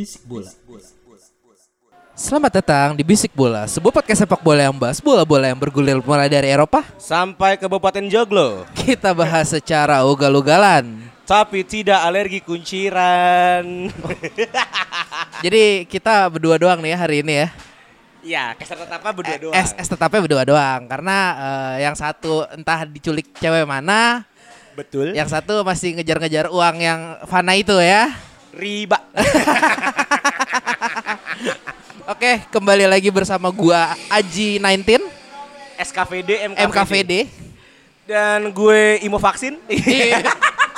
Bisik Bola. Selamat datang di Bisik Bola, sebuah podcast sepak bola yang bahas bola-bola yang bergulir mulai dari Eropa. sampai Kabupaten Joglo, Kita bahas secara ugal-ugalan. tapi tidak alergi kunciran. Jadi kita berdua doang nih ya hari ini ya. ya, keser apa berdua doang. Es, es tetapnya berdua doang karena eh, yang satu entah diculik cewek mana, Betul. yang satu masih ngejar-ngejar uang yang fana itu ya. Riba. Oke, kembali lagi bersama gua Aji 19 SKVD, MKVD. MKVD. Dan gue Imo vaksin. Ih,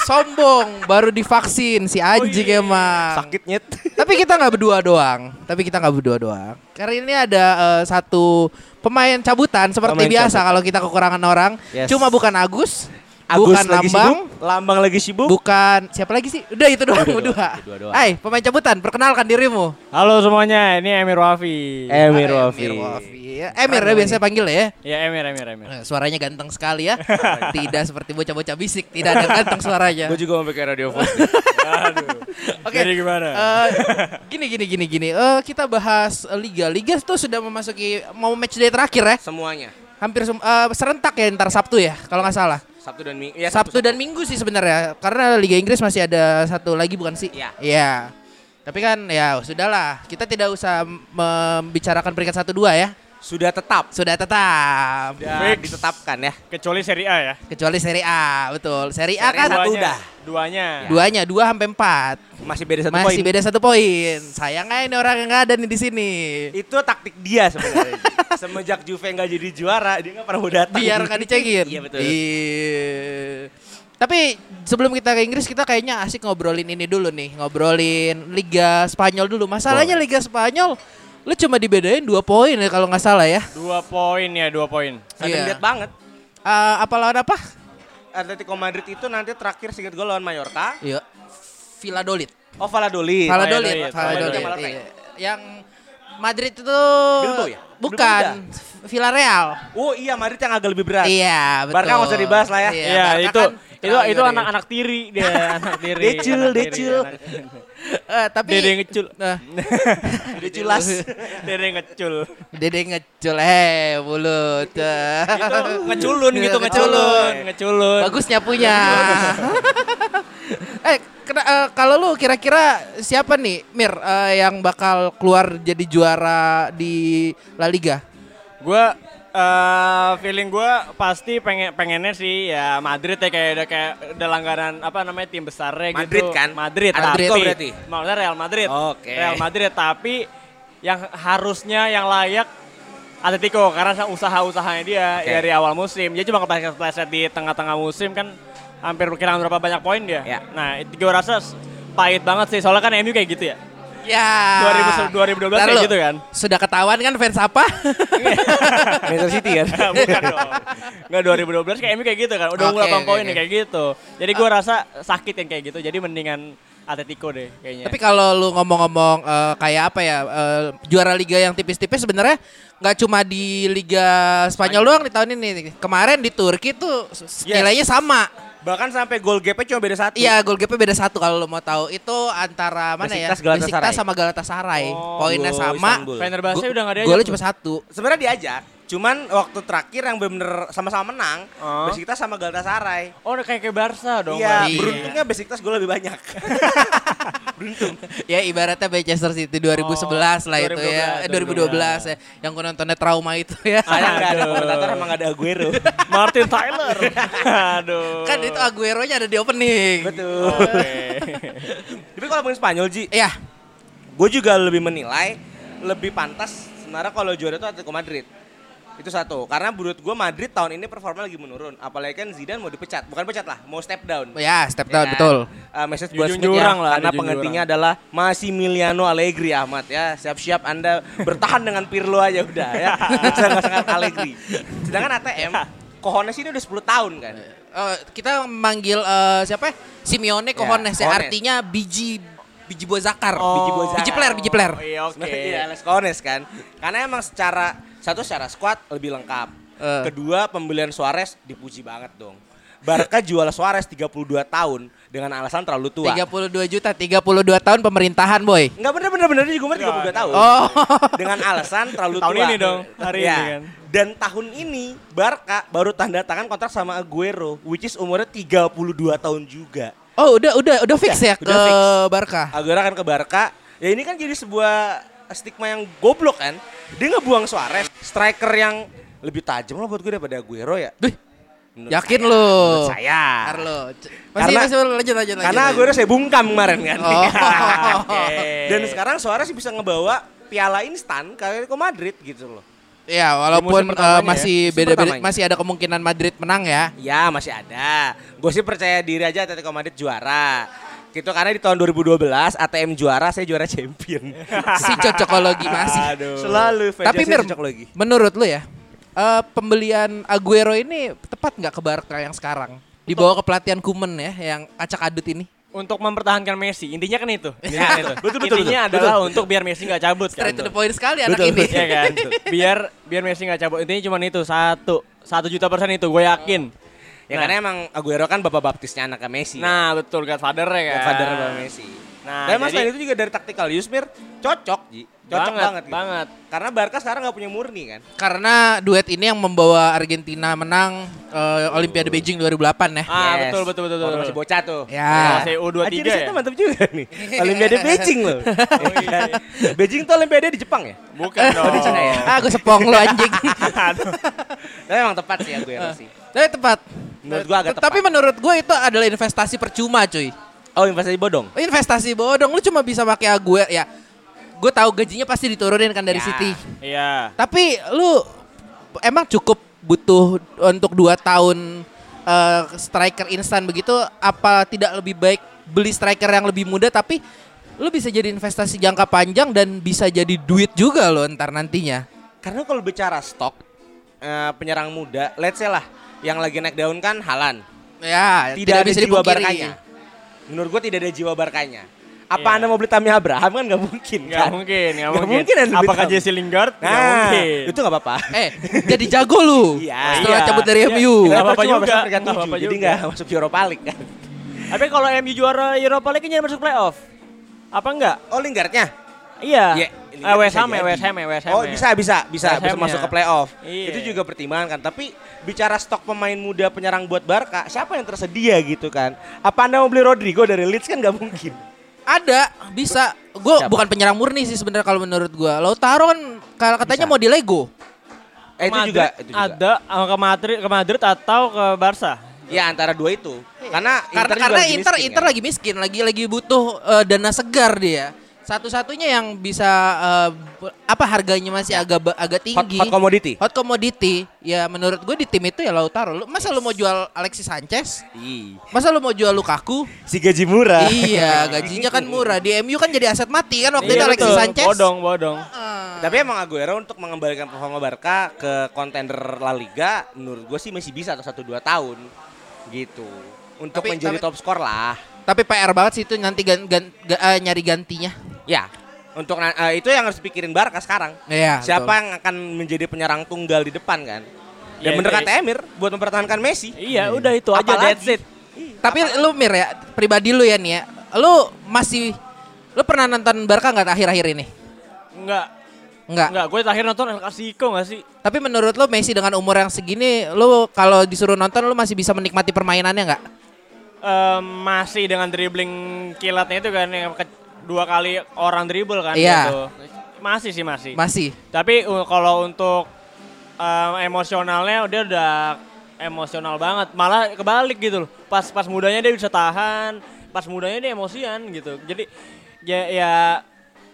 Sombong, baru divaksin si anjing emang. Sakit nyet. Tapi kita nggak berdua doang. Tapi kita nggak berdua doang. Karena ini ada eh, satu pemain cabutan seperti Pemain biasa kalau kita kekurangan orang. Yes. Cuma bukan Agus, Agus bukan lagi Lambang, sibuk. Lambang lagi sibuk. bukan siapa lagi sih? Udah itu doang, Udah doang. Hai, pemain cabutan, perkenalkan dirimu. Halo semuanya, ini Emir Wafi. Emir Wafi. Emir Wafi. Ya, Emir ya biasa panggil ya. Ya Emir, Emir, Emir. Eh, Suaranya ganteng sekali ya. Tidak seperti bocah-bocah bisik, tidak ada ganteng suaranya. Gue juga mau pakai radio voice. Aduh. Oke. Jadi gimana? Eh, gini gini gini gini. Eh, kita bahas liga. Liga itu sudah memasuki mau match day terakhir ya. Semuanya. Hampir sem- eh, serentak ya ntar Sabtu ya kalau nggak salah. Sabtu dan Minggu. Ya, Sabtu dan Minggu sih sebenarnya. Karena Liga Inggris masih ada satu lagi bukan sih? Iya. Iya. Tapi kan ya sudahlah. Kita tidak usah membicarakan peringkat satu dua ya. Sudah tetap. Sudah tetap. Sudah Fix. ditetapkan ya. Kecuali Serie A ya. Kecuali Seri A, betul. Seri A Serie kan udah. Duanya. duanya dua sampai empat. Masih beda satu Masih poin. beda satu poin. Sayang aja ini orang yang nggak ada nih di sini. Itu taktik dia sebenarnya. Semenjak Juve nggak jadi juara, dia nggak pernah mau datang. biar nggak dicekin. Iya betul. Iya. Tapi sebelum kita ke Inggris kita kayaknya asik ngobrolin ini dulu nih, ngobrolin Liga Spanyol dulu. Masalahnya Liga Spanyol lu cuma dibedain dua poin ya kalau nggak salah ya. Dua poin ya, dua poin. Iya. death banget. Eh, apa lawan apa? Atletico Madrid itu nanti terakhir singkat gue lawan Mallorca. Iya. Valladolid. Oh Valladolid. Valladolid. Valladolid. Valladolid. Valladolid. iya. Yang Madrid itu Bilbao ya? Bukan. Villarreal. Oh iya Madrid yang agak lebih berat. Iya, betul. Barca nggak usah dibahas lah ya. Iya, Iya, itu kan itu itu anak-anak tiri dia, anak tiri. Decul, decul. anak- Eh, tapi Dede ngecul. Nah, Udah jelas. Dede ngecul. Dede ngecul eh mulut. Itu ngeculun gitu, Ngeculun. ngeculun, ngeculun. Bagus nyapunya. eh, kena- eh, kalau lu kira-kira siapa nih Mir eh, yang bakal keluar jadi juara di La Liga? Gua eh feeling gua pasti pengen pengennya sih ya Madrid ya kayak udah kayak udah langganan apa namanya tim besarnya Madrid gitu. kan? Madrid. Atletico tapi, berarti? Maksudnya Real Madrid. Oke. Real Madrid tapi yang harusnya yang layak Atletico karena usaha-usahanya dia Oke. dari awal musim. Dia cuma kepleset-kepleset di tengah-tengah musim kan hampir kehilangan berapa banyak poin dia. Ya. Nah, itu gue rasa pahit banget sih soalnya kan MU kayak gitu ya. Ya. 2000 2012 Ntar kayak gitu kan. Sudah ketahuan kan fans apa? Manchester City kan. Bukan dong. Enggak 2012 kayak MU kayak gitu kan. Udah unggul 8 oke, poin nih kayak gitu. Jadi gua rasa sakit yang kayak gitu. Jadi mendingan Atletico deh kayaknya. Tapi kalau lu ngomong-ngomong eh, kayak apa ya eh, juara liga yang tipis-tipis sebenarnya nggak cuma di Liga Spanyol doang di tahun ini. Kemarin di Turki tuh Yes. nilainya sama. Bahkan sampai gol gapnya cuma beda satu. Iya, gol gapnya beda satu kalau lo mau tahu. Itu antara mana ya? Besiktas, Galatasaray. Besiktas sama Galatasaray. Oh, Poinnya sama. Fenerbahce udah gak diajak. Golnya cuma satu. Sebenarnya diajak, cuman waktu terakhir yang bener-bener sama-sama menang, Oh. Besiktas sama Galatasaray. Oh, udah kayak kayak Barca dong. Iya, Iya. beruntungnya Besiktas gol lebih banyak. Beruntung. Ya ibaratnya Manchester City 2011 lah itu ya. Eh, 2012 ya. Yang gue nontonnya trauma itu ya. Sayang ada Aduh. komentator emang ada Aguero. Martin Tyler. Aduh. kan itu Aguero-nya ada di opening. Betul. Oke. Tapi kalau ngomongin Spanyol Ji, Iya. gue juga lebih menilai lebih pantas sebenarnya kalau juara itu Atletico Madrid. Itu satu, karena menurut gue Madrid tahun ini performa lagi menurun. Apalagi kan Zidane mau dipecat, bukan pecat lah, mau step down. Ya, step Ya down kan? betul. Uh, message buat Smith ya, lah, karena penggantinya adalah Massimiliano Allegri Ahmad ya. Siap-siap Anda bertahan dengan Pirlo aja udah ya. Sangat-sangat Allegri. Sedangkan ATM Kohones ini udah 10 tahun kan. Eh, kita manggil eh, siapa? ya? Simeone Cojones ya, Cojones. artinya biji biji buah zakar. Oh. Biji buah Biji player, biji player. Oh, iya oke. Iya, Les Cohones kan. Karena emang secara satu secara squad lebih lengkap. Eh. Kedua pembelian Suarez dipuji banget dong. Barca jual Suarez 32 tahun dengan alasan terlalu tua. 32 juta, 32 tahun pemerintahan, boy. Enggak bener bener bener juga umur 32 tahun. Oh. Dengan alasan terlalu Tahun tua. ini dong, hari Ya. ini kan. Dan tahun ini Barca baru tanda tangan kontrak sama Aguero which is umurnya 32 tahun juga. Oh, udah udah udah fix Udah, ya ke udah fix. Barca. Aguero akan ke Barca. Ya ini kan jadi sebuah stigma yang goblok kan. Dia ngebuang Suarez, striker yang lebih tajam lah buat gue daripada Aguero ya. Duh, Menurut yakin saya, lo? Menurut saya. Carlo. Masih Karena- masih lanjut lanjut lanjut. Karena lanjut. Aguero saya bungkam kemarin kan. Oh. Dan sekarang Suarez bisa ngebawa piala instan ke Atletico Madrid gitu loh. Ya, walaupun ya. masih beda-beda masih ada kemungkinan Madrid menang ya. Ya masih ada. Gue sih percaya diri aja Atletico Madrid juara. Gitu karena di tahun 2012 ATM juara, saya juara champion. Si cocokologi masih. Aduh. Selalu fans Tapi Mir, cocok lagi. menurut lu ya, eh, pembelian Aguero ini tepat nggak ke Barca yang sekarang? Dibawa ke pelatihan Kuman ya, yang acak adut ini. Untuk mempertahankan Messi, intinya kan itu. Ya, Intinya kan itu. betul, betul, intinya betul, adalah untuk biar Messi nggak cabut kan. Straight to the point sekali anak Betul, ini. betul. Iya kan? biar biar Messi nggak cabut. Intinya cuma itu satu satu juta persen itu gue yakin. Ya Nah. karena emang Aguero kan bapak baptisnya anaknya Messi. Nah betul Godfather ya kan. Godfather bapak Messi. Nah, Dan mas jadi- itu juga dari taktikal Yusmir cocok, Ji. Cocok Banget, banget, gitu. banget. Karena Barca sekarang nggak punya murni kan. Karena duet ini yang membawa Argentina menang eh, Olimpiade Beijing 2008 ya. Ah Yes. betul betul betul betul. masih bocah tuh. Ya. Masih U23 Anjir, ya? itu mantap juga nih. Olimpiade Beijing loh. Beijing tuh Olimpiade di Jepang ya? Bukan dong. di Cina ya? Ah, gue sepong lu anjing. Tapi emang tepat sih Aguero sih. Tapi tepat. Menurut gua agak tepat. Tapi menurut gue itu adalah investasi percuma, cuy. Oh investasi bodong. Investasi bodong, lu cuma bisa pakai Aguero ya. Gue tahu gajinya pasti diturunin kan dari Ya. City. Iya. Tapi lu emang cukup butuh untuk dua tahun eh, striker instan begitu? Apa tidak lebih baik beli striker yang lebih muda tapi lu bisa jadi investasi jangka panjang dan bisa jadi duit juga lo ntar nantinya. Karena kalau bicara stok eh, penyerang muda, let's say lah yang lagi naik daun kan Halan. Ya, Tidak, ada jiwa. Barkanya. Menurut gua tidak ada jiwa Barkanya. Apa Iya. Anda mau beli Tammy Abraham kan nggak mungkin Nggak kan? mungkin, nggak Nggak mungkin. mungkin Apakah. Jesse Lingard? Nggak Nah, mungkin. itu nggak apa-apa. Eh, jadi jago lu. Iya. Setelah Iya. cabut dari Iya. MU. Nggak apa-apa juga, tujuh, apa-apa jadi nggak masuk Europa League kan. Tapi kalau MU juara Europa League kan jangan masuk playoff. Apa enggak? Oh Lingardnya? Iya. Iya, Eh, West Ham bisa ya, jadi. West Ham ya, West Ham Oh ya. bisa bisa bisa bisa masuk ke playoff. Iya. Itu juga pertimbangan kan. Tapi bicara stok pemain muda penyerang buat Barca, siapa yang tersedia gitu kan? Apa anda mau beli Rodrigo dari Leeds kan nggak mungkin. Ada, bisa. Gue bukan penyerang murni sih sebenarnya kalau menurut gua. Lautaro kan kalau katanya Bisa. mau di Lego. Eh, itu Madrid juga, itu juga. Ada uh, ke Madrid, ke Madrid atau ke Barca. Ya antara dua itu. Karena Karena Inter juga karena lagi Inter miskin, Inter kan? lagi miskin, lagi lagi butuh eh, dana segar dia. Satu-satunya yang bisa eh, b- apa harganya masih agak ba- agak hot, tinggi. hot commodity. Hot commodity. Ya menurut gue di tim itu ya Lautaro. Lu, masa lu mau jual Alexis Sanchez? Ih, Masa lu mau jual Lukaku? Si gaji murah. iya, gajinya kan murah. Di MU kan jadi aset mati kan waktu Iya, itu Alexis betul. Sanchez. Bodong, bodong. Ah. Tapi emang Aguero untuk mengembalikan performa Barca ke kontender La Liga, menurut gue sih masih bisa atau satu dua tahun gitu. Untuk Tapi- menjadi tapi- top skor lah. Tapi PR banget sih itu nanti gan, gan- ga- eh, nyari gantinya. Ya, untuk eh, itu yang harus pikirin Barca sekarang. Iya. Siapa betul. yang akan menjadi penyerang tunggal di depan kan? Dan Ya, bener itu- kata Emir buat mempertahankan Messi. Iya, udah itu aja Apalagi- that's it. Tapi lu Mir ya, pribadi lu ya nih ya. Lu masih lu pernah nonton Barca nggak akhir-akhir ini? Enggak, Enggak. enggak. Gue terakhir nonton El Clasico enggak sih? Tapi menurut lu Messi dengan umur yang segini, lu kalau disuruh nonton lu masih bisa menikmati permainannya nggak? Em, masih dengan dribbling kilatnya itu kan yang ke- dua kali orang dribble kan Iya. gitu. Masih sih masih. Masih. Tapi uh, kalau untuk em, emosionalnya udah udah emosional banget. Malah kebalik gitu loh. Pas pas mudanya dia bisa tahan, pas mudanya dia emosian gitu. Jadi ya ya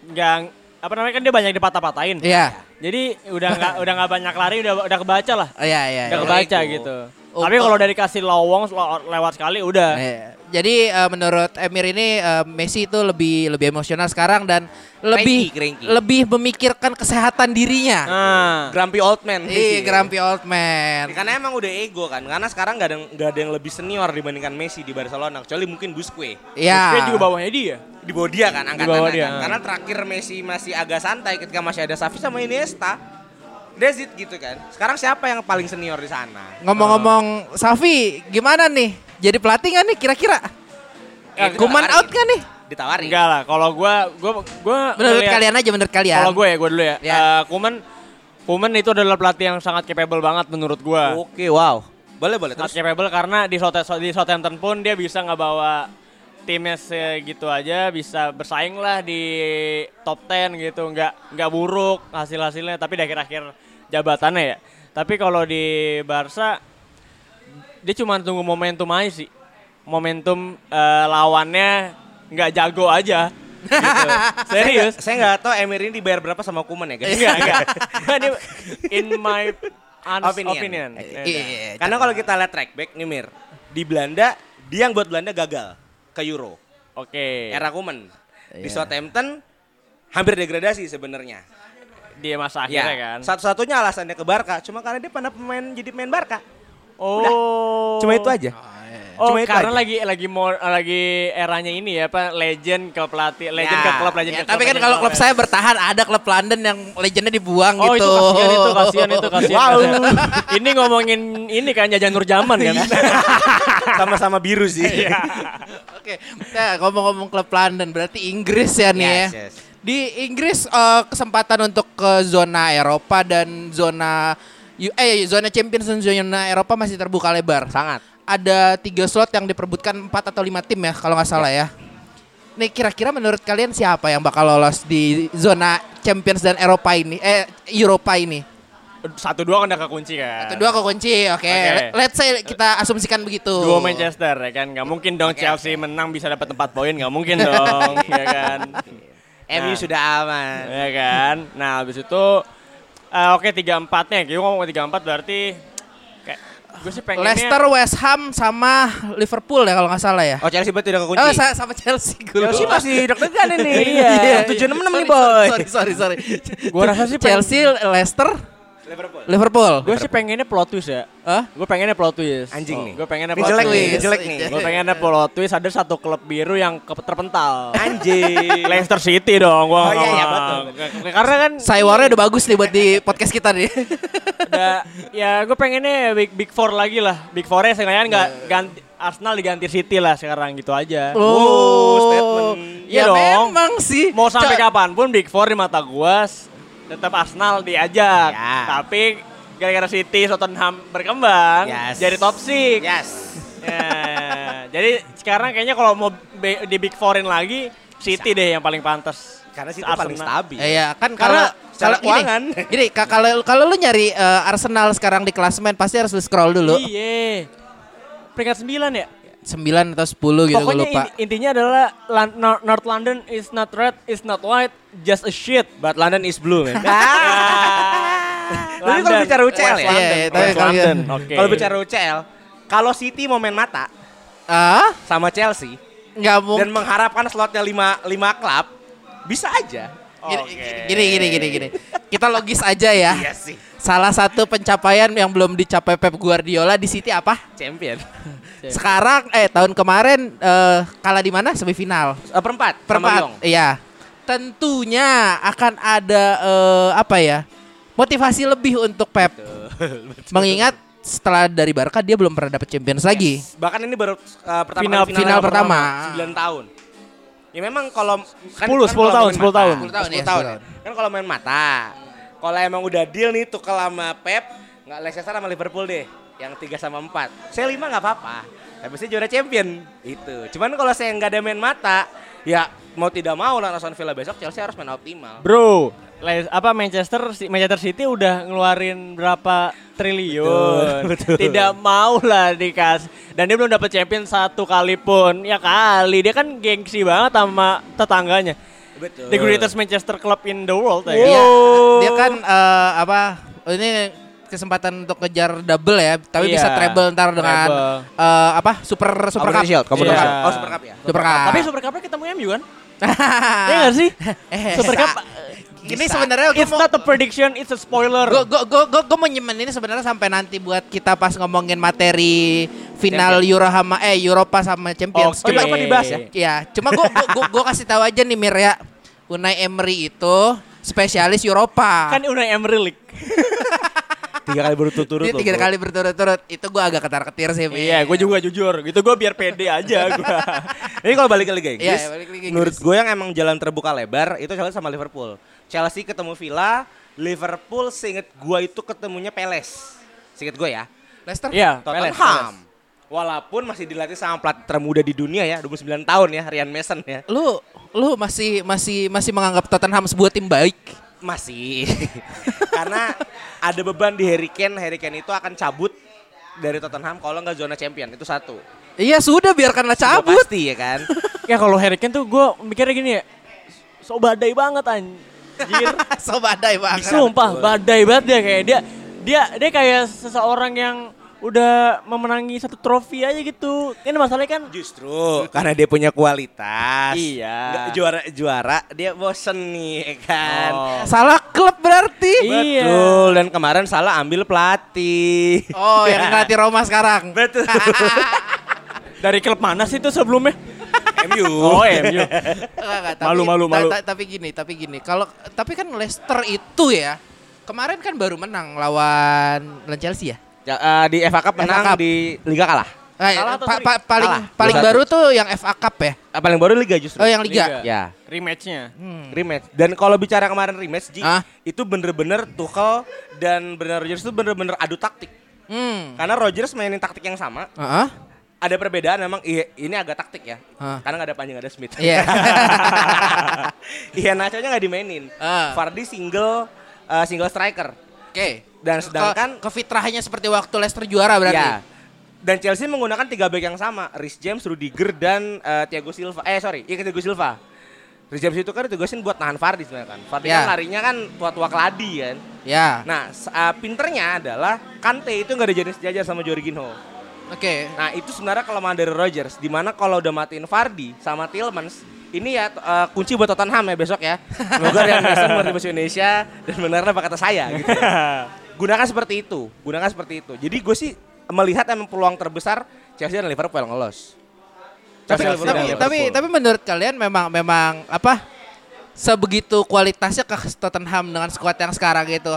nggak apa namanya kan dia banyak dipatah-patahin. Iya. Jadi udah nggak udah nggak banyak lari udah udah kebaca lah. Oh, Iya, iya. Udah iya. kebaca Ego. gitu. Oh, Tapi kalau dari kasih lowong lo- lewat sekali udah. Iya. Jadi eh, menurut Emir ini eh, Messi itu lebih lebih emosional sekarang dan lebih Cranky, cranky. lebih memikirkan kesehatan dirinya. Nah, Grumpy old man. Ih, grumpy old man. Karena emang udah ego kan. Karena sekarang nggak ada nggak ada yang lebih senior dibandingkan Messi di Barcelona. Kecuali mungkin Busquets. Iya. Busquets juga bawahnya dia. Di bawah dia kan angkatan bawah dia. Karena terakhir Messi masih agak santai ketika masih ada Xavi sama Iniesta. That's it gitu kan. Sekarang siapa yang paling senior di sana? Ngomong-ngomong Safi, gimana nih? Jadi pelatih nggak nih kira-kira? Ya, Kuman out kan nih? Ditawarin. Enggak lah, kalau gua gua gua Menurut ngeliat- kalian aja, menurut kalian. Kalau gue ya, gue dulu ya. Ya. Eh, Kuman Kuman itu adalah pelatih yang sangat capable banget menurut gua. Oke, wow. Boleh, boleh. Sangat Terus capable karena di Southampton, di Southampton pun dia bisa ngebawa timnya segitu aja bisa bersaing lah di top 10 gitu nggak nggak buruk hasil hasilnya tapi di akhir-akhir jabatannya ya tapi kalau di Barca dia cuma tunggu momentum aja sih momentum eh, lawannya nggak jago aja gitu. serius Saya nggak tahu Emir ini dibayar berapa sama Kuman ya guys. enggak enggak in my honest Opinion. opinion, Iya. Karena kalau kita lihat track back nih Mir, di Belanda dia yang buat Belanda gagal ke Euro. oke Era Kuman. Di Iya. Southampton hampir degradasi sebenarnya. Dia masa akhirnya Ya, kan Satu-satunya alasannya ke Barca cuma karena dia pernah pemain jadi pemain Barca. Oh. Cuma itu aja. Oh, Cuma itu karena aja. lagi lagi mau lagi eranya ini ya, apa legend ke pelatih, legend Ya, ke klub, legend Ya, ke klub. tapi kan kalau klub saya bertahan ada klub London yang legendnya dibuang Oh gitu. itu kasihan itu kasihan itu kasihan. Wow. kasihan. ini ngomongin ini kan jajan Nurjaman kan. Sama-sama biru sih. Iya. Oke, nah, ngomong-ngomong klub London berarti Inggris ya nih Yes, ya. yes. Di Inggris eh, kesempatan untuk ke zona Eropa dan zona eh zona Champions dan zona Eropa masih terbuka lebar. Sangat. Ada tiga slot yang diperbutkan empat atau lima tim ya kalau nggak salah ya. Nih kira-kira menurut kalian siapa yang bakal lolos di zona Champions dan Eropa ini? Eh Eropa ini? Satu dua kan udah kekunci kan. Atau dua kekunci, oke. Oke. Let's say kita asumsikan begitu. Dua Manchester ya kan, nggak mungkin dong Chelsea menang bisa dapat empat poin, nggak mungkin dong, ya kan. MU Nah. sudah aman. ya kan. Nah habis itu, eh, oke tiga empatnya, gue ngomong tiga empat berarti kayak gue sih pengennya. Leicester, West Ham sama Liverpool ya kalau nggak salah ya. Oh Chelsea berarti udah kekunci. Oh, sa- sama Chelsea gue. Chelsea masih deg-degan ini. Iya. Tujuh enam enam Sorry, nih boy. Sorry, sorry, sorry. Gua rasa sih Chelsea, Leicester, Liverpool. Liverpool. Gue sih pengennya plot twist ya. Hah? Gue pengennya plot twist. Anjing nih. Gue pengennya plot jelek nih, twist. ini jelek nih. Gue pengennya plot twist ada satu klub biru yang ke- terpental. Anjing. Leicester City dong. Gua Oh, iya, iya, ngomong. Karena kan Saywarnya udah bagus nih buat di podcast kita nih. udah ya gue pengennya big big four lagi lah. Big fournya seenggaknya nggak ganti Arsenal diganti City lah sekarang gitu aja. Oh, statement. Ya Iya dong. memang sih. Mau sampai Co- kapan pun Big Four di mata gua s- tetap Arsenal diajak. Ya. Tapi gara-gara City Tottenham berkembang Yes. jadi top 6. Yes. Ya, jadi sekarang kayaknya kalau mau be- di Big Fourin lagi City deh yang paling pantas. Karena sih itu Arsenal. paling stabil. Eh, Iya, kan Karena kalau secara keuangan. Gini, ka- kalau kalau lu nyari eh, Arsenal sekarang di klasemen pasti harus lu scroll dulu. Iya. Peringkat 9 ya? 9 atau 10 gitu gue Pokoknya lupa. in- intinya adalah Lan- North London is not red, is not white, just a shit. But London is blue, man. London, kalau bicara UCL West ya? London, Iya, iya, tapi West kalau- London. Oke. Kalau bicara UCL, kalau City mau main mata Ah, sama Chelsea nggak dan mungkin. mengharapkan slotnya 5 5 klub, bisa aja. Gini, Oke. gini, gini, gini, gini. Kita logis aja ya. Iya sih. Salah satu pencapaian yang belum dicapai Pep Guardiola di City apa? Champion. Sekarang eh tahun kemarin eh, kalah di mana? Semifinal. Eh, perempat, sama Perempat. Iya. Tentunya akan ada eh, apa ya? Motivasi lebih untuk Pep. Mengingat setelah dari Barca dia belum pernah dapat Champions lagi. Bahkan ini baru uh, pertama Final- kali final yang pertama. 9 tahun. Ya memang kalau kan, 10, 10 kalau tahun, main 10 tahun. mata, 10 tahun, 10 ya, tahun 10 ya. Kan kalau main mata. Kalau emang udah deal nih tuh sama Pep, nggak Leicester sama Liverpool deh. Yang 3 sama 4. Saya 5 nggak apa-apa. Tapi saya juara champion. Itu. Cuman kalau saya nggak ada main mata, ya mau tidak mau lah Aston Villa besok Chelsea harus main optimal. Bro, apa Manchester Manchester City udah ngeluarin berapa triliun. Tidak mau lah dikasih. Dan dia belum dapat champion satu kali pun. Ya kali, dia kan gengsi banget sama tetangganya. Betul. The greatest Manchester club in the world ya. Dia, dia kan eh, apa? Ini kesempatan untuk kejar double ya, tapi Iya, bisa treble ntar dengan treble. eh, apa? Super super cup. Shield, Community Iya. Shield. Oh, Super Cup ya. Super cup. Tapi Super Cup-nya ketemu MU kan? Iya nggak sih? Eh, Super Cup ini sebenarnya gue It's not a prediction, it's a spoiler. Gue gue gue gue mau nyimpen ini sebenarnya sampai nanti buat kita pas ngomongin materi final Euro sama eh Europa sama Champions. Oke. Cuma apa dibahas ya? Ya, cuma gue gue gue kasih tahu aja nih Mir ya. Unai Emery itu spesialis Europa. Kan Unai Emery League. Tiga kali berturut-turut Dia tiga kali berturut-turut. Itu gue agak ketar-ketir sih. Iya, gue juga jujur. Gitu gue biar pede aja gue. Ini kalau balik ke Liga Inggris, Iya, balik ke Liga menurut gue yang emang jalan terbuka lebar itu Chelsea sama Liverpool. Chelsea ketemu Villa, Liverpool seinget gue itu ketemunya Peles. Seinget gue ya. Leicester. Peles, Tottenham. Walaupun masih dilatih sama pelatih termuda di dunia ya, 29 tahun ya, Ryan Mason ya. Lu lu masih masih masih menganggap Tottenham sebuah tim baik. Masih. Karena ada beban di Harry Kane, Harry Kane itu akan cabut dari Tottenham kalau nggak zona champion, itu satu. Iya sudah biarkanlah cabut. Pasti ya kan. Ya kalau Harry Kane tuh gue mikirnya gini ya. So badai banget anjir. so badai banget. Sumpah badai banget dia kayak dia dia dia kayak seseorang yang udah memenangi satu trofi aja gitu. Kan masalahnya kan Justru karena dia punya kualitas. Iya. Juara juara dia bosen nih ya kan. Oh. Salah klub berarti. Iya. Betul dan kemarin salah ambil pelatih. Oh, yang ngelatih Roma sekarang. Betul. dari klub mana sih itu sebelumnya? MU. Oh, MU. Malu, malu, ta- malu. ta- tapi gini, tapi gini. Kalau tapi kan Leicester itu ya kemarin kan baru menang lawan lawan Chelsea ya. Ya, eh, di FA Cup FA menang Cup. di Liga kalah. Eh, Kalah pa- pa- paling Kalah. paling 2-1. baru tuh yang FA Cup ya. Eh, paling baru Liga justru. Oh, yang Liga. Liga. Ya. Rematchnya. Rematch. Dan kalau bicara kemarin rematch, Ji, Ah. itu bener-bener Tuchel dan Brendan Rodgers itu bener-bener adu taktik. Hmm. Karena Rodgers mainin taktik yang sama. Heeh. Ada perbedaan memang iya, ini agak taktik ya. Ah. Karena nggak ada panjang ada Smith. Iya. Iya Nacho nya nggak dimainin. Ah. Vardy single eh, single striker. Oke. Dan sedangkan- ke, kefitrahannya seperti waktu Leicester juara berarti. Ya. Dan Chelsea menggunakan tiga back yang sama, Rhys James, Rudiger dan eh, Thiago Silva. Eh sorry, iya Thiago Silva. Rhys James itu kan ditugasin buat nahan Vardy sebenarnya kan. Vardy Ya. kan larinya kan tua-tua keladi kan. Ya. Nah, eh, pinternya adalah Kante itu nggak dijadiin sejajar sama Jorginho. Oke. Nah, itu sebenarnya kelemahan dari Rodgers. Di mana kalau udah matiin Vardy sama Tillmans, ini ya eh, kunci buat Tottenham ya besok ya. Semoga Ryan Mason bahasa Indonesia dan benarnya apa kata saya gitu. ya. Gunakan seperti itu, gunakan seperti itu. Jadi gue sih melihat emang peluang terbesar Chelsea dan Liverpool yang lolos. Tapi, Chelsea tapi, Liverpool. tapi tapi menurut kalian memang memang apa sebegitu kualitasnya ke Tottenham dengan skuad yang sekarang itu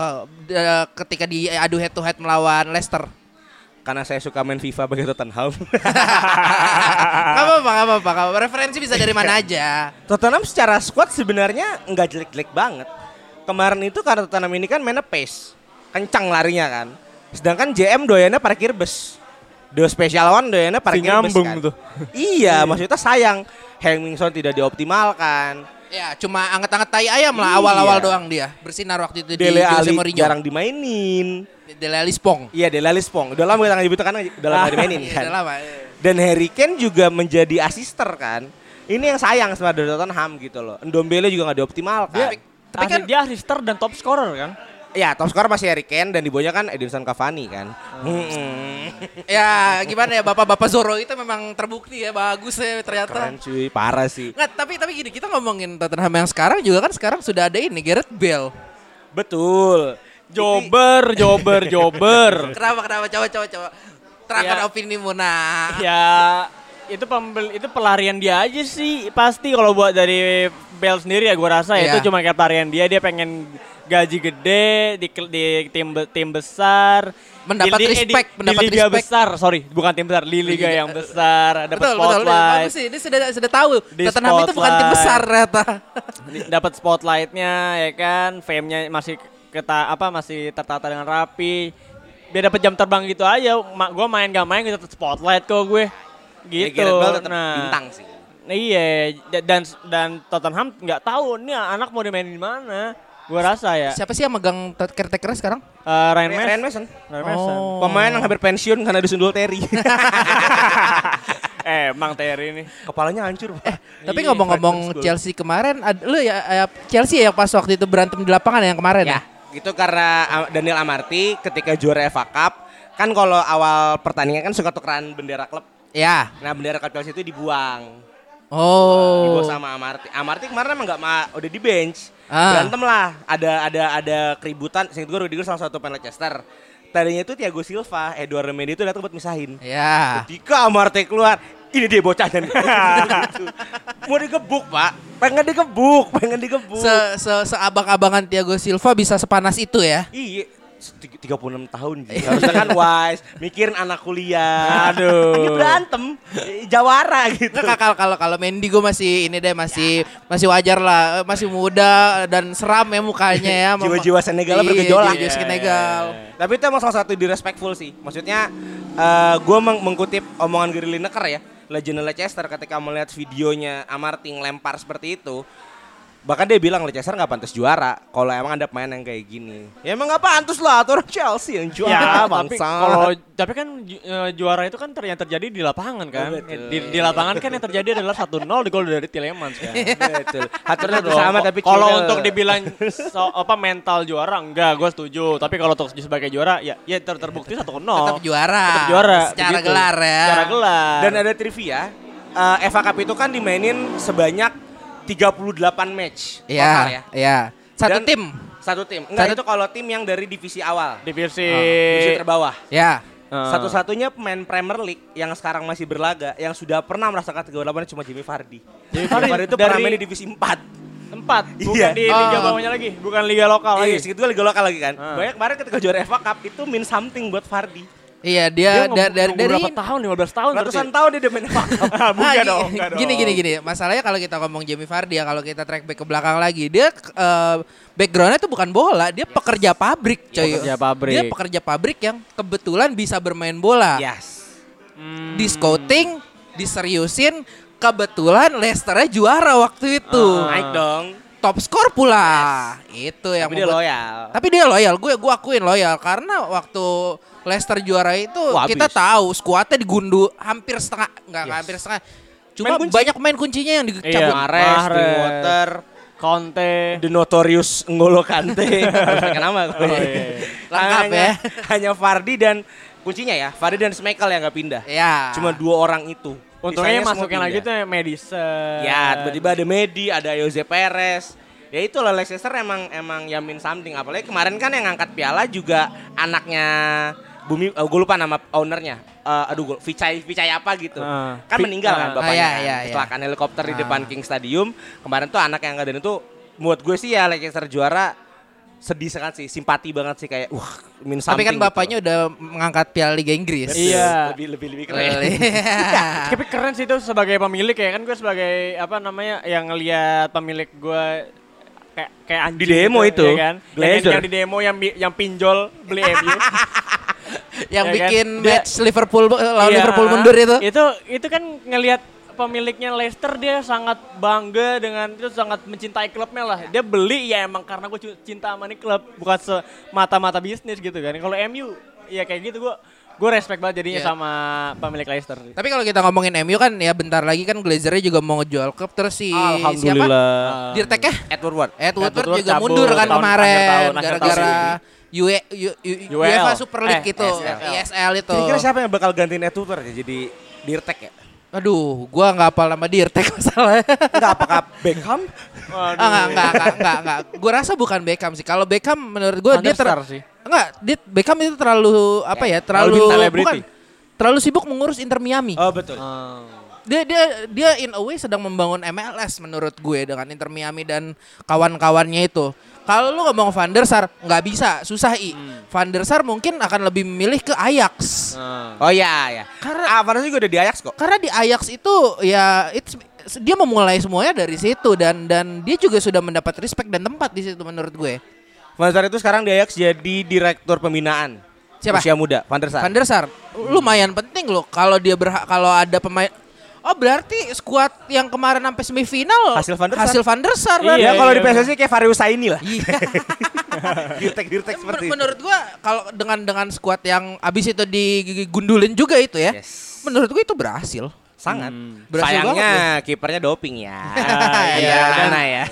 eh, ketika diadu head to head melawan Leicester. Karena saya suka main FIFA bagi Tottenham. Gak apa-apa, gak apa-apa. gak. Referensi bisa dari mana aja. Tottenham secara squad sebenarnya nggak jelek-jelek banget. Kemarin itu karena Tottenham ini kan mainnya pace, kencang larinya kan. Sedangkan JM doyannya parkir bus. Do special one doyannya parkir bus nyambung kan. tuh. Iya, maksudnya sayang Hengmingson tidak dioptimalkan. Ya, cuma anget-anget tai ayam lah Iya. awal-awal doang dia. Bersinar waktu itu di Dele Jose Ali Mourinho. jarang dimainin. Dele Ali Spong. Iya, Dele Ali Spong. Udah lama kita nggak nyebut karena udah lama dimainin Iya, kan. udah lama. iya. Dan Harry Kane juga menjadi asister kan. Ini yang sayang sebenarnya dari Tottenham gitu loh. Ndombele juga nggak dioptimalkan. Dia, Tapi tapi kan- dia asister dan top scorer kan? Ya, top scorer masih Harry Kane dan di bawahnya kan Edinson Cavani kan. Hmm. Ya, gimana ya Bapak-bapak Zoro itu memang terbukti ya bagus ya ternyata. Keren cuy, parah sih. Nggak, tapi tapi gini, kita ngomongin Tottenham yang sekarang juga kan sekarang sudah ada ini Gareth Bale. Betul. Jober, jober, jober. Kenapa kenapa coba coba coba. Terangkan Ya. opinimu nah. ya itu pembel itu pelarian dia aja sih pasti kalau buat dari Bell sendiri ya gue rasa Iya. itu cuma kayak pelarian dia dia pengen gaji gede di, di tim tim besar Mendapat Di- respect, di, mendapat di liga respect. besar sorry bukan tim besar di liga Liga- yang besar dapat betul betul. spotlight Bagus sih, dia sudah sudah tahu Di Tottenham itu bukan tim besar ternyata. Dapat spotlightnya ya kan fame-nya masih keta apa masih tertata dengan rapi biar dapat jam terbang gitu aja Ma, gue main gak main tetap spotlight kok gue Ya, gitu tetap nah bintang sih. iya da- dan dan Tottenham nggak tahu nih anak mau dimainin di mana gue rasa ya Siapa sih yang megang caretaker sekarang? Eh, Ryan, Mas- Ryan Mason. Ryan Mason. Oh. Pemain yang hampir pensiun karena disundul Terry. Emang Terry ini. Kepalanya hancur, Pak. Tapi ngomong-ngomong. Chelsea kemarin, ad- lu ya eh, Chelsea ya pas waktu itu berantem di lapangan yang kemarin ya? Ya, itu karena ah, Daniel Amarty ketika juara FA Cup kan kalau awal pertandingan kan suka tukeran bendera klub. Ya. Nah, bendera klub Chelsea itu dibuang. Oh. Dibawa sama Amarty. Amarty kemarin emang nggak ma- udah di bench. Ah. Berantem lah. Ada ada ada keributan. Seingat gue Rudiger salah satu pemain Leicester. Tadinya itu Thiago Silva, Eduardo Mendy itu datang buat misahin. Ya. Ketika Amarty keluar, ini dia bocahnya nih. Gitu. Mau digebuk, Pak. Pengen digebuk, pengen digebuk. Se, se seabang-abangan Thiago Silva bisa sepanas itu ya? Iya, 36 tahun Ji. Harusnya kan wise, mikirin anak kuliah. Aduh. Ini berantem, jawara gitu. Nggak, kalau kalau kalau Mendy gue masih ini deh masih masih wajar lah Eh, masih muda dan seram ya mukanya ya Jiwa-jiwa Senegal Iya, bergejolak. jiwa-jiwa Senegal Tapi itu emang salah satu disrespectful sih. Maksudnya eh gue mengkutip omongan Gary Lineker ya, legend Leicester ketika melihat videonya Amarty lempar seperti itu. Bahkan dia bilang Leicester nggak pantas juara kalau emang ada pemain yang kayak gini. Ya emang nggak pantas lah, tuh orang Chelsea yang juara Ya, tapi bangsa. kalau tapi kan ju- eh, juara itu kan ter- yang terjadi di lapangan kan. Oh, betul. Di, di lapangan kan yang terjadi adalah 1-0 di gol dari Tielemans kan. Betul. Haturnya dong. sama tapi kalau untuk dibilang so, apa mental juara enggak, gue setuju. Tapi kalau untuk sebagai juara ya ya ter terbukti 1-0. tetap juara Tetap juara. secara begitu. gelar ya Secara gelar. Dan ada trivia, eh, FA Cup itu kan dimainin sebanyak 38 match total Iya ya. iya satu Dan- tim Satu tim. Enggak Satu- itu kalau tim yang dari divisi awal. divisi Divisi terbawah. ya Eh, Satu-satunya pemain Premier League yang sekarang masih berlaga yang sudah pernah merasakan 38 cuma Jimmy Vardy. Jimmy Vardy Vardy itu pernah dari- main di divisi 4. tempat bukan Iya. di liga Oh. bawahnya lagi, bukan liga lokal Iya, lagi. segitu liga lokal lagi kan. Ah. Banyak kemarin ketika juara FA Cup itu mean something buat Vardy. Iya Dia dia, da- dari dari berapa tahun? 15 tahun Ratusan berarti. tahun dia main FA Cup. Bukan dong, gini gini gini masalahnya kalau kita ngomong Jamie Vardy ya kalau kita track back ke belakang lagi dia eh, backgroundnya tuh bukan bola dia pekerja pabrik coy Pekerja pabrik. dia pekerja pabrik yang kebetulan bisa bermain bola Yes. Hmm. di scouting diseriusin kebetulan Leicesternya juara waktu itu Ah. Naik dong. Top skor pula itu yang Tapi dia loyal. tapi dia loyal gue gue akuin loyal karena waktu Leicester juara itu Wah, kita habis. tahu skuadnya digundu hampir setengah enggak Yes. hampir setengah cuma Main kunci. banyak pemain kuncinya yang Iya. dicabut Mahrez, Mahrez. Drinkwater, Conte. The Notorious N'Golo Kante. Gue. Oh, iya. Lengkap hanya, ya. Hanya Fardi dan kuncinya ya, Fardi dan Schmeichel yang nggak pindah. ya Cuma dua orang itu. Untungnya masukin lagi tuh Madison. Ya, tiba-tiba ada Medi, ada Jose Perez. Ya itu lah Leicester emang emang yamin something. Apalagi kemarin kan yang ngangkat piala juga anaknya Bumi, gue lupa nama ownernya. Eh, aduh, gue Vicai Vicai apa gitu. Ah. kan meninggal kan ah. bapaknya. Ah, iya, kan. iya, iya. Kecelakaan helikopter di Ah. depan King Stadium. Kemarin tuh anak yang ngadain itu buat gue sih ya Leicester juara sedih sangat sih, simpati banget sih kayak wah min tapi kan gitu. bapaknya udah mengangkat piala Liga Inggris Betul. Iya. Lebih lebih lebih keren. Iya. Tapi keren sih itu sebagai pemilik ya kan gue sebagai apa namanya yang ngelihat pemilik gue kayak kayak anjing Di demo gitu, itu, ya kan yang, yang di demo yang yang pinjol beli MU yang Ya kan? bikin Dia- match Liverpool lawan Iya, Liverpool mundur itu itu itu kan ngelihat pemiliknya Leicester dia sangat bangga dengan itu sangat mencintai klubnya lah dia beli ya emang karena gue cinta sama nih klub bukan semata-mata bisnis gitu kan kalau MU ya kayak gitu gue gue respect banget jadinya Iya. sama pemilik Leicester Tapi kalau kita ngomongin MU kan ya bentar lagi kan Glazernya juga mau ngejual klub terus si siapa? Dirtek ya? Edward Ward. Ed Woodward Woodward juga cabut mundur kan tahun- kemarin gara-gara tahun. UE, U- U- UEL. UEFA Super League Eh, itu, ESL. ESL itu. Kira-kira siapa yang bakal gantiin Edward Ward ya jadi Dirtek ya? Aduh, gua nggak hafal nama Dirtek masalahnya. Enggak apakah Beckham? Waduh. Ah, enggak, enggak, enggak, enggak, enggak. Gua rasa bukan Beckham sih. Kalau Beckham menurut gua dia ter sih. Enggak, dia Beckham itu terlalu apa ya? Terlalu terlalu selebriti. bukan. Terlalu sibuk mengurus Inter Miami. Oh betul. Dia dia dia in a way sedang membangun MLS menurut gue dengan Inter Miami dan kawan-kawannya itu. Kalau lu ngomong Van der Sar nggak bisa, susah i. Van der Sar mungkin akan lebih memilih ke Ajax. Nah. Oh iya ya. Karena- ah, Van der Sar juga udah di Ajax kok. Karena di Ajax itu ya it's- dia memulai semuanya dari situ dan dan dia juga sudah mendapat respect dan tempat di situ menurut gue. Van der Sar itu sekarang di Ajax jadi direktur pembinaan. Siapa? Usia muda, Van der Sar. Van der Sar lumayan penting loh kalau dia berhak kalau ada pemain Oh berarti skuad yang kemarin sampai semifinal Hasil Van der Sar. hasil Van der Sar Iya, berarti. ya kalau iya, di PSSI kayak Farius Saini lah. Iya. dirtek dirtek seperti Men- menurut gua kalau dengan dengan skuad yang abis itu digundulin juga itu ya. Yes. Menurut gua itu berhasil. Sangat. Hmm. Berhasil Sayangnya kipernya doping ya. Iya, Iya, dan- mana ya.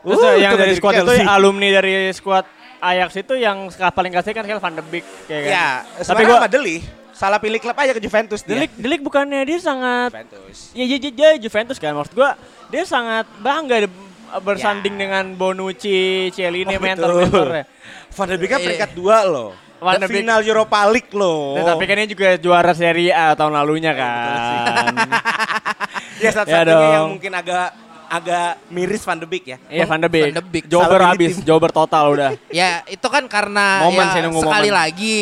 Terus Uh, yang dari squad itu Chelsea. alumni dari squad Ajax itu yang paling kasih kan Van de Beek kayak kan. Ya, Tapi tapi gua gua Deli salah pilih klub aja ke Juventus dia. Delik, Delik bukannya dia sangat Juventus. ya, ya, ya, ya, Juventus kan maksud gua dia sangat bangga bersanding Ya. dengan Bonucci, Cielini, Oh, mentor-mentornya. Van de Beek kan Iya. peringkat dua loh. Van de Beek- final Europa League loh. Nah, tapi kan ini juga juara Serie A tahun lalunya kan. ya satu-satunya dong. yang mungkin agak agak miris Van de Beek ya. Iya Van de Beek. Van de Beek. Salah habis, jobber total udah. Ya itu kan karena Momen ya, sekali momen. lagi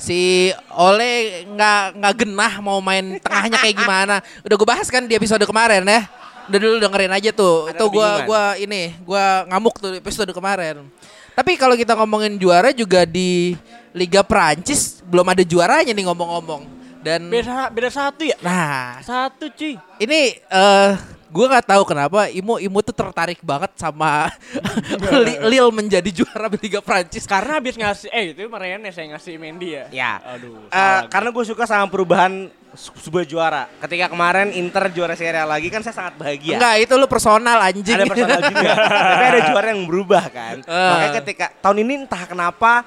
si Ole nggak nggak genah mau main tengahnya kayak gimana. Udah gue bahas kan di episode kemarin ya. Udah dulu dengerin aja tuh. Ada itu gua kebingungan. gua ini gua ngamuk tuh di episode kemarin. Tapi kalau kita ngomongin juara juga di Liga Prancis belum ada juaranya nih ngomong-ngomong. Dan Beda beda satu ya? nah Satu cuy. ini eh gue nggak tahu kenapa Imo Imo tuh tertarik banget sama Li- Lille menjadi juara Liga Prancis Karena habis ngasih eh itu Marianne saya ngasih Mendy ya. Ya. Aduh. Eh, salah. karena gue suka sama perubahan se- sebuah juara. Ketika kemarin Inter juara Serie A lagi kan saya sangat bahagia. Enggak, itu lu personal anjing. Ada personal juga. Tapi ada juara yang berubah kan. Eh. Makanya ketika tahun ini entah kenapa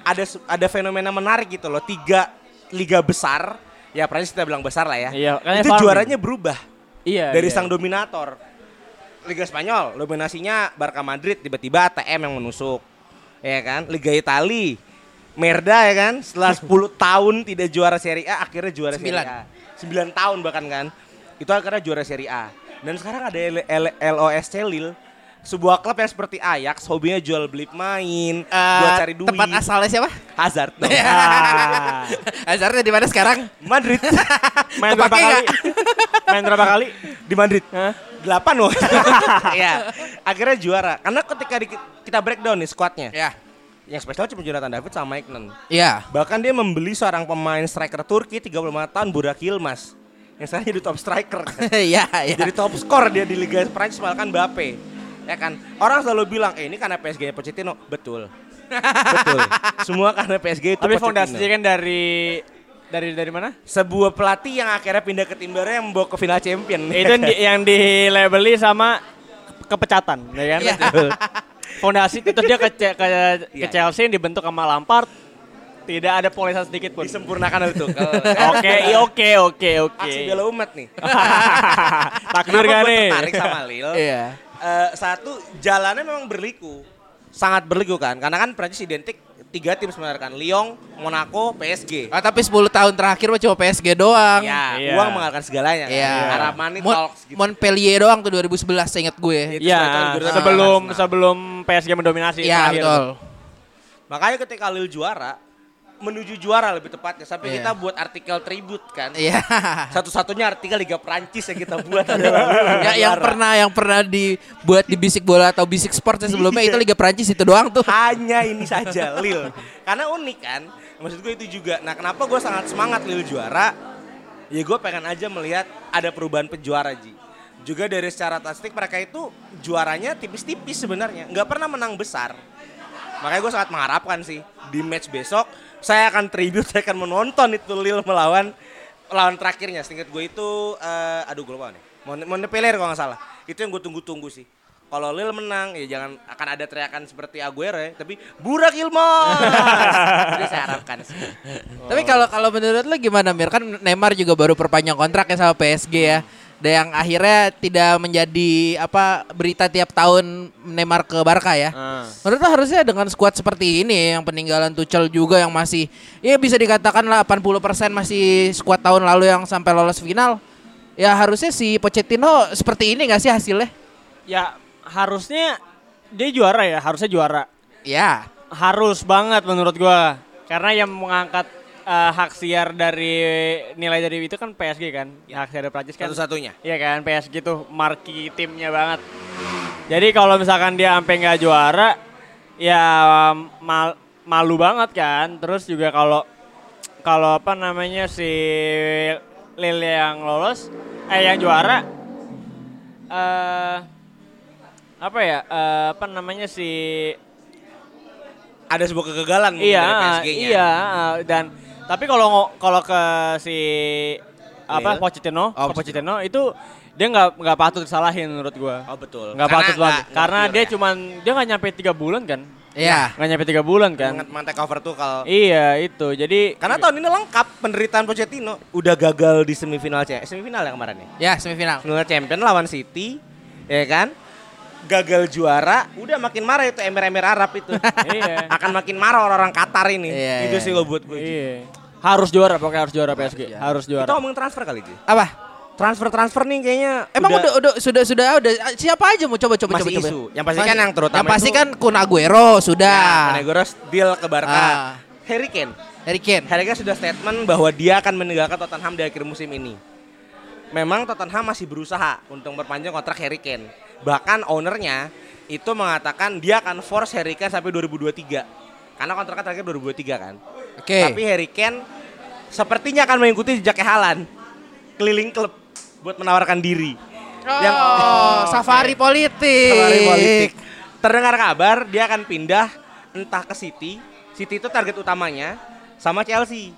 ada ada fenomena menarik gitu loh. Tiga liga besar, ya Prancis kita bilang besar lah ya. Iya, itu farming. juaranya berubah iya. dari iya. sang dominator. Liga Spanyol dominasinya Barca Madrid tiba-tiba ATM yang menusuk. Ya kan? Liga Itali Merda ya kan setelah 10 tahun tidak juara Serie A akhirnya juara Serie. A. 9 tahun bahkan kan. Itu akhirnya juara Serie A. Dan sekarang ada L- L- LOSC Lille sebuah klub yang seperti Ajax hobinya jual beli pemain Eh, buat cari duit. Tempat asalnya siapa? Hazard. Ah. Hazardnya di mana sekarang? Madrid. Main berapa kali? Main berapa kali? di Madrid. Hah? Delapan loh. Iya. Akhirnya juara. Karena ketika di- kita breakdown nih squadnya. Ya. Yang spesial cuma Jonathan David sama Maignan. Iya. Bahkan dia membeli seorang pemain striker Turki 35 tahun Burak Yilmaz. Yang sekarang jadi top striker kan. Iya, iya. jadi top skor dia di Liga Prancis malah kan Mbappe. Ya kan? Orang selalu bilang, "Eh, ini karena PSG -nya Pochettino." Betul. Betul. Semua karena PSG itu Tapi Pochettino. fondasinya kan dari dari dari mana? sebuah pelatih yang akhirnya pindah ke tim baru yang membawa ke final champion. itu yang di, yang dilabeli sama ke- kepecatan, ya kan? Iya. Fondasi itu dia ke, ke, ke Iya. Chelsea yang dibentuk sama Lampard tidak ada polisan sedikit pun. disempurnakan itu. Oke, oke, oke, oke. Aksi bela umat nih. Takdir gak nih? tertarik sama Lille? Iya. Eh, satu jalannya memang berliku, sangat berliku kan, karena kan Prancis identik tiga tim sebenarnya kan, Lyon, Monaco, PSG. Ah, tapi 10 tahun terakhir mah cuma PSG doang. Ya, Iya. uang mengalahkan segalanya. Kan? Iya. Arab money Mon- talks gitu. Montpellier doang tuh 2011 seingat gue. Iya, 2018. sebelum Nah. sebelum PSG mendominasi Iya, terakhir. betul. Makanya ketika Lille juara, menuju juara lebih tepatnya, sampai Iya. kita buat artikel tribute kan. Iya. Satu-satunya artikel Liga Prancis yang kita buat adalah ya, yang pernah yang pernah dibuat di Bisik Bola atau Bisik Sports sebelumnya Iya. itu Liga Prancis itu doang tuh. hanya ini saja Lille karena unik kan maksud gue itu juga nah kenapa gue sangat semangat Lille juara ya gue pengen aja melihat ada perubahan penjuara Ji juga dari secara statistik mereka itu juaranya tipis-tipis sebenarnya nggak pernah menang besar makanya gue sangat mengharapkan sih di match besok saya akan tribute saya akan menonton itu Lille melawan lawan terakhirnya seingat gue itu eh, aduh gue lupa nih Mon- Montpellier kalau nggak salah itu yang gue tunggu-tunggu sih kalau Lille menang ya jangan akan ada teriakan seperti Aguero ya, tapi Burak Yilmaz. Itu saya harapkan sih. Tapi kalau kalau menurut lu gimana Mir? Kan Neymar juga baru perpanjang kontrak ya sama PSG ya. Dan yang akhirnya tidak menjadi apa berita tiap tahun Neymar ke Barca ya. Ah. Menurut lu harusnya dengan skuad seperti ini yang peninggalan Tuchel juga yang masih ya bisa dikatakan lah 80% masih skuad tahun lalu yang sampai lolos final. Ya harusnya si Pochettino seperti ini gak sih hasilnya? Ya harusnya dia juara ya, harusnya juara. Ya. Harus banget menurut gua. Karena yang mengangkat eh, hak siar dari nilai dari itu kan PSG kan. Hak siar dari Prancis kan. Satu-satunya. Iya kan PSG tuh marki timnya banget. Jadi kalau misalkan dia sampai nggak juara, ya mal- malu banget kan. Terus juga kalau kalau apa namanya si Lille yang lolos, eh yang juara, eh apa ya? eh, apa namanya si Ada sebuah kegagalan iya dari PSG-nya. iya dan tapi kalau kalau ke si apa Iya. Pochettino, Oh, ke Pochettino itu dia nggak nggak patut disalahin menurut gua. Oh betul. Nggak patut banget. Karena dia ya. cuman dia nggak nyampe tiga bulan kan? Iya. Nggak nyampe tiga bulan kan? Kan take over tuh kalau Iya itu. Jadi karena tahun ini lengkap penderitaan Pochettino udah gagal di semifinal C semifinal ya kemarin ya. Ya, semifinal. Semifinal champion lawan City, ya kan? Gagal juara, udah makin marah itu emir-emir Arab itu. iya. Akan makin marah orang-orang Qatar ini. Iya, itu iya, sih lo buat gue. Iya. Harus juara pokoknya harus juara PSG. Harus juara. Kita ngomongin transfer kali Ji. Apa? Transfer-transfer nih kayaknya Emang udah, udah sudah sudah udah siapa aja mau coba coba Masih coba coba. isu. Yang pasti kan yang terutama Yang pasti itu- kan Kun Aguero sudah. Ya, deal ke Barca. Ah. Harry Kane. Harry Kane. Harry Kane sudah statement bahwa dia akan meninggalkan Tottenham di akhir musim ini. Memang Tottenham masih berusaha untuk memperpanjang kontrak Harry Kane. Bahkan ownernya itu mengatakan dia akan force Harry Kane sampai 2023. Karena kontraknya terakhir 2023 kan. Oke. Tapi Harry Kane sepertinya akan mengikuti jejaknya Halan. Keliling klub buat menawarkan diri. Yang Oh, safari politik. Safari politik. Terdengar kabar dia akan pindah entah ke City. City itu target utamanya sama Chelsea.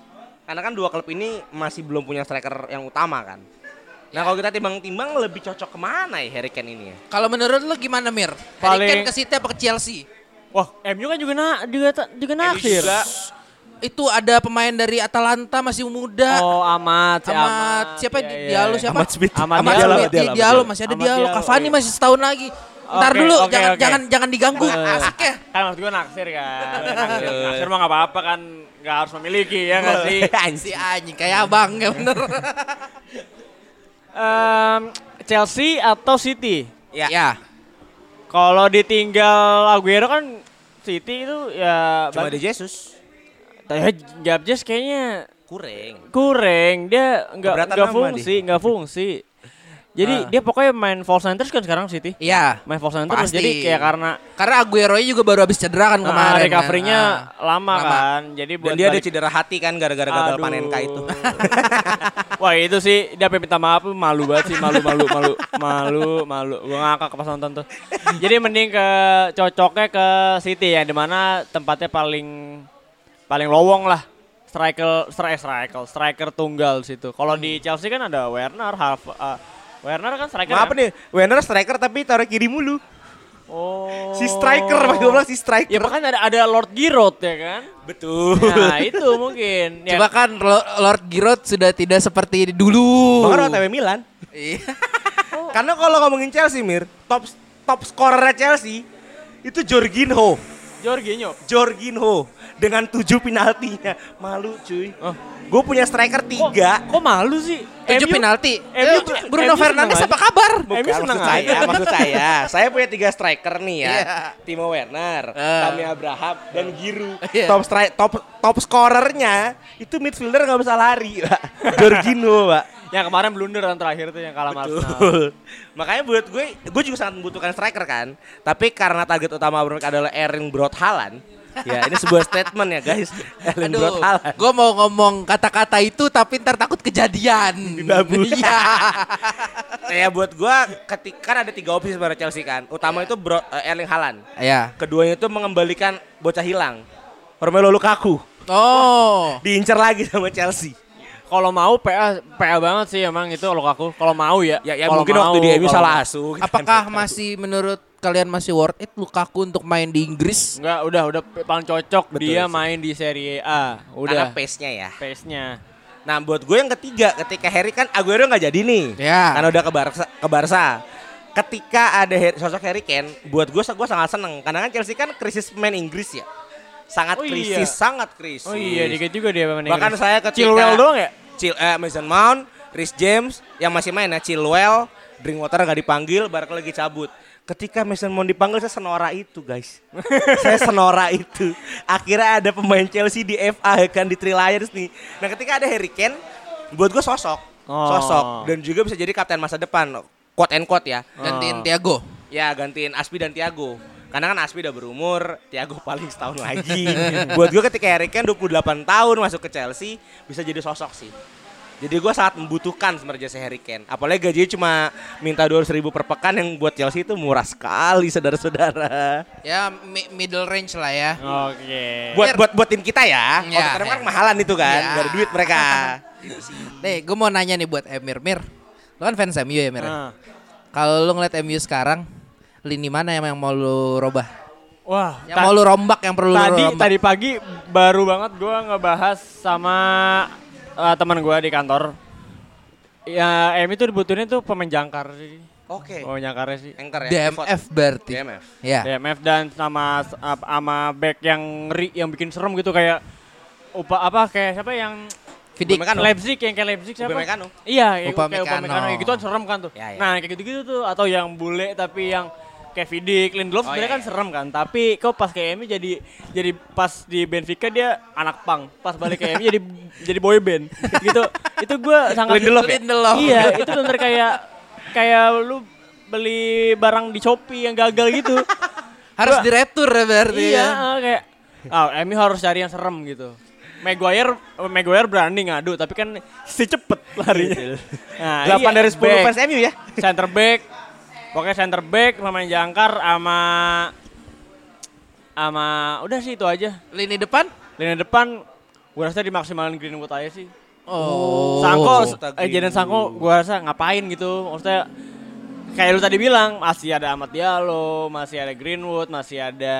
Karena kan dua klub ini masih belum punya striker yang utama kan. Nah kalau kita timbang-timbang lebih cocok ke mana ya Harry Kane ini ya? Kalau menurut lu gimana Mir? Harry Paling- Kane ke City apa ke Chelsea? Wah, MU kan juga na juga juga naksir. Itu ada pemain dari Atalanta masih muda. Oh, amat, si Amat, amat. siapa Iya, iya, Diallo iya. siapa? Ahmad Smith. Ahmad Ahmad Diallo, Smith, Diallo, Diallo Diallo. masih ada Ahmad Diallo. Diallo, Cavani iya. masih setahun lagi. Ntar Oke, dulu oke, jangan oke. jangan jangan diganggu. Eh, Asik ya. Kan maksud gue naksir kan. naksir, naksir mah gak apa-apa kan. Gak harus memiliki ya gak sih? Si anjing kayak abang ya bener. Em, Chelsea atau City? Ya. ya. Kalau ditinggal Aguero kan City itu ya Cuma ada Jesus. Tapi Gabjes kayaknya Kurang. kurang dia nggak nggak fungsi nggak fungsi jadi Ah. dia pokoknya main false nine terus kan sekarang City Iya. main false nine terus jadi kayak karena Karena Aguero juga baru habis cedera kan ah, kemarin. kan. recovery-nya Ah. lama, lama. kan jadi Dan buat dia ada balik- cedera hati kan gara-gara gagal panenka itu. Wah itu sih dia minta maaf malu banget sih malu malu malu malu malu gua ngakak pas nonton tuh. Jadi mending ke cocoknya ke City ya di mana tempatnya paling paling lowong lah striker striker striker striker tunggal situ. Kalau di Chelsea kan ada Werner, Half, uh, Werner kan striker. Maaf ya? nih, Werner striker tapi taruh kiri mulu. Oh. Si striker, gue bilang si striker. Ya makanya ada ada Lord Giroud ya kan. Betul. Nah itu mungkin. Ya, Coba kan Lo- Lord Giroud sudah tidak seperti dulu. Bahkan OTW Milan. Iya. Karena kalau ngomongin Chelsea, Mir, top top skorernya Chelsea itu Jorginho. Jorginho. Jorginho dengan tujuh penaltinya. Malu cuy. Oh. Gue punya striker Kok, tiga. kok malu sih? Tujuh MU penalti. MU Eh, Bruno MU Fernandes apa kabar? MU Bukan, seneng maksud saya, maksud saya, saya punya tiga striker nih ya. Iya. Timo Werner, Eh. Tammy Abraham, dan Giroud. Iya. Top strike, top top scorernya itu midfielder nggak bisa lari, Pak. Jorginho, Pak. Yang kemarin blunder kan terakhir tuh yang kalah Arsenal. Betul. Makanya buat gue, gue juga sangat membutuhkan striker kan. Tapi karena target utama mereka adalah Erling Brot Haaland, ya ini sebuah statement ya guys. Erling Brot Aduh, Haaland. gue mau ngomong kata-kata itu tapi ntar takut kejadian. Babu. Iya. Ya buat gue, ketika kan ada tiga opsi sebenarnya Chelsea kan. Utama itu Bro, eh, Erling Haaland. Iya. Keduanya itu mengembalikan bocah hilang. Romelu Lukaku Oh. diincar lagi sama Chelsea. Kalau mau PA PA banget sih emang itu Lukaku. Kalau mau ya. Ya, ya Kalau mungkin mau, waktu di MU kalau salah asuh. kan. Apakah masih menurut kalian masih worth it Lukaku untuk main di Inggris? Enggak, udah udah paling cocok Betul dia sih. main di Serie A. Karena Udah. pace-nya ya. Pace-nya. Nah buat gue yang ketiga ketika Harry kan Aguero nggak jadi nih. Ya. Karena udah ke Barca. Ke Barca. Ketika ada Harry- sosok Harry Kane, buat gue gue sangat seneng. Karena kan Chelsea kan krisis pemain Inggris ya. Sangat Oh krisis, iya. sangat krisis. Oh iya, dikit juga dia pemain Bahkan Inggris. saya ketika Chilwell doang ya? Chil eh, Mason Mount, Rhys James yang masih main ya Chilwell, Drinkwater nggak dipanggil, Barca lagi cabut. Ketika Mason Mount dipanggil saya senora itu guys. saya senora itu. Akhirnya ada pemain Chelsea di FA kan di Three Lions nih. Nah ketika ada Harry Kane, buat gue sosok, Oh. sosok dan juga bisa jadi kapten masa depan. Quote and quote ya. Gantiin Thiago. Ya gantiin Aspi dan Tiago. Karena kan Aspi udah berumur, Tiago paling setahun lagi. Buat gue ketika Harry Kane 28 tahun masuk ke Chelsea, bisa jadi sosok sih. Jadi gue sangat membutuhkan sebenarnya jasa Harry Kane. Apalagi gajinya cuma minta 200 ribu per pekan yang buat Chelsea itu murah sekali saudara-saudara. Ya mi- middle range lah ya. Oke. Buat buat buat tim kita ya. Iya, Kalau kadang kan iya. mahalan itu kan, Iya. gak ada duit mereka. Nih, gue mau nanya nih buat Emir. Mir, lo kan fans MU ya Mir? ya? Nah. Kalau lo ngeliat MU sekarang, lini mana yang, yang mau lo robah? Wah, Yang mau lo rombak, yang perlu tadi rombak? tadi pagi baru banget gua ngebahas sama eh, teman gua di kantor. Ya, M itu dibutuhin tuh pemain jangkar sih. Oke. Pemain jangkarnya sih. Anchor ya. DMF berarti. DMF. Ya. DMF dan sama sama back yang ngeri yang bikin serem gitu kayak upa apa kayak siapa yang Vidic. Upamecano. Leipzig yang kayak Leipzig siapa? Upamecano. Iya, yang Upamecano. kayak Upamecano yang gitu kan serem kan tuh. Ya, ya. Nah, kayak gitu-gitu tuh atau yang bule tapi yang kayak Vidic, Lindelof Oh, sebenarnya iya, kan iya. serem kan. Tapi kok pas kayak MU jadi jadi pas di Benfica dia anak pang. Pas balik ke MU jadi jadi boy band. gitu. Itu gua sangat Lindelof ya? Lindelof. Iya, itu bener kayak kayak lu beli barang di Shopee yang gagal gitu. Harus Gua- diretur ya berarti. Iya, ya. ah, kayak ah MU harus cari yang serem gitu. Maguire Maguire berani ngadu tapi kan si cepet larinya. Nah, 8 iya, dari 10 back, fans MU ya. Center back. Pokoknya center back pemain jangkar sama sama udah sih itu aja. Lini depan? Lini depan gua rasa dimaksimalin Greenwood aja sih. Oh. Sangko, eh Jadon Sangko gua rasa ngapain gitu. Maksudnya kayak lu tadi bilang masih ada Ahmad Diallo, masih ada Greenwood, masih ada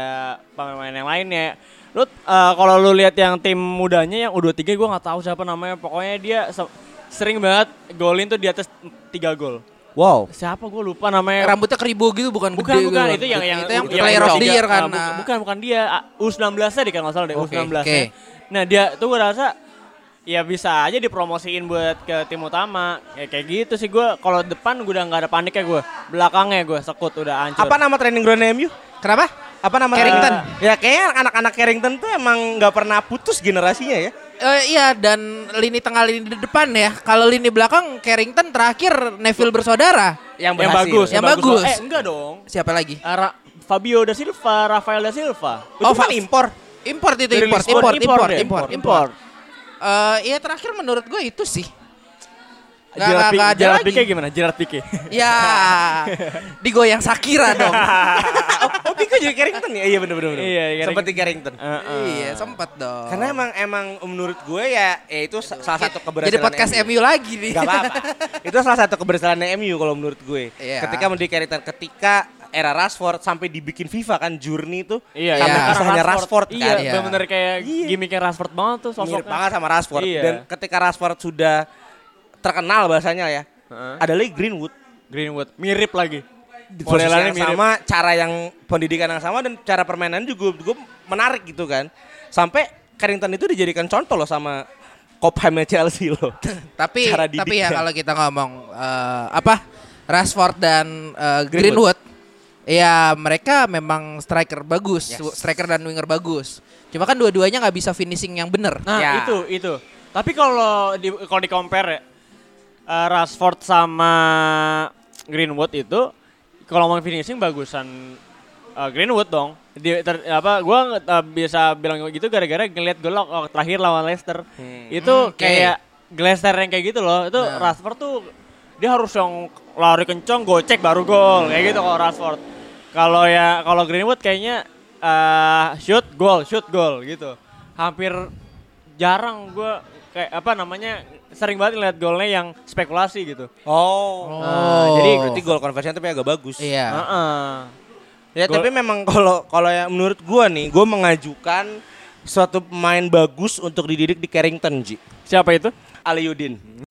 pemain yang lainnya. Lu eh, kalau lu lihat yang tim mudanya yang U23 gua nggak tahu siapa namanya. Pokoknya dia se- sering banget golin tuh di atas 3 gol. Wow. Siapa gua lupa namanya. Rambutnya keribu gitu bukan Bukan gede bukan gitu. itu yang yang itu yang yang player of the year kan. Ah, bukan, bukan bukan dia Ah, U19 nya deh kalau nggak salah deh Oke, U19 oke. nya. Nah dia tuh gue rasa ya bisa aja dipromosiin buat ke tim utama ya kayak gitu sih gue kalau depan gue udah nggak ada panik ya gue belakangnya gue sekut udah hancur Apa nama training ground MU? Kenapa? Apa nama Carrington. Ya kayaknya anak-anak Carrington tuh emang nggak pernah putus generasinya ya. Eh, iya dan lini tengah lini di depan ya. Kalau lini belakang Carrington terakhir Neville bersaudara. Yang yang bagus Yang bagus. eh enggak dong Siapa lagi? Ah, Ra- Fabio da Silva Rafael da Silva Itu kan Fa- impor. Import itu Dari import, Lisbon. import, import, deh. import, import. import Eh, iya terakhir menurut gue itu sih. Gak, Gerard gak, gak ada Gerard. Pique gimana Gerard Pique Ya, digoyang Sakira dong. oh, oh Pico jadi Carrington ya? Iya bener bener. bener. Iya, Carrington. Seperti Carrington. iya, sempet dong. Karena emang emang menurut gue ya, ya itu sa- salah satu keberhasilan Jadi podcast MU lagi nih. Gak apa-apa. itu salah satu keberhasilan MU kalau menurut gue. Iya. Ketika menjadi Carrington, ketika era Rashford sampai dibikin FIFA kan Journey itu Iya, sampai iya. kisahnya Rashford Iya, kan. Iya. bener-bener kayak Iya. gimmicknya Rashford banget tuh sosoknya. Mirip banget sama Rashford. Iya. Dan ketika Rashford sudah terkenal bahasanya ya, Heeh. ada lagi Greenwood. Greenwood mirip lagi. Modelannya mirip. sama, cara yang pendidikan yang sama dan cara permainan juga gue menarik gitu kan. Sampai Carrington itu dijadikan contoh loh sama Cobhamnya Chelsea loh. tapi Cara tapi ya kalau kita ngomong eh, apa Rashford dan eh, Greenwood, ya mereka memang striker bagus, Yes. striker dan winger bagus. Cuma kan dua-duanya nggak bisa finishing yang bener. Nah, Ya. itu itu. Tapi kalau di kalau di compare ya eh, Rashford sama Greenwood itu kalau mau finishing bagusan eh, Greenwood dong. Di, ter- apa gua eh, bisa bilang gitu gara-gara ngeliat gol oh, terakhir lawan Leicester. Itu Hmm, kayak Leicester yang kayak gitu loh. Itu Nah. Rashford tuh dia harus yang lari kencang gocek baru gol kayak gitu kalau Rashford. Kalau ya kalau Greenwood kayaknya eh, shoot gol, shoot gol gitu. Hampir jarang gua kayak apa namanya sering banget lihat golnya yang spekulasi gitu. Oh. Nah, jadi Berarti gol conversion tapi agak bagus. Iya. Heeh. Ya Gol- tapi memang kalau kalau yang menurut gua nih, gua mengajukan suatu pemain bagus untuk dididik di Carrington, Ji. Siapa itu? Aliudin.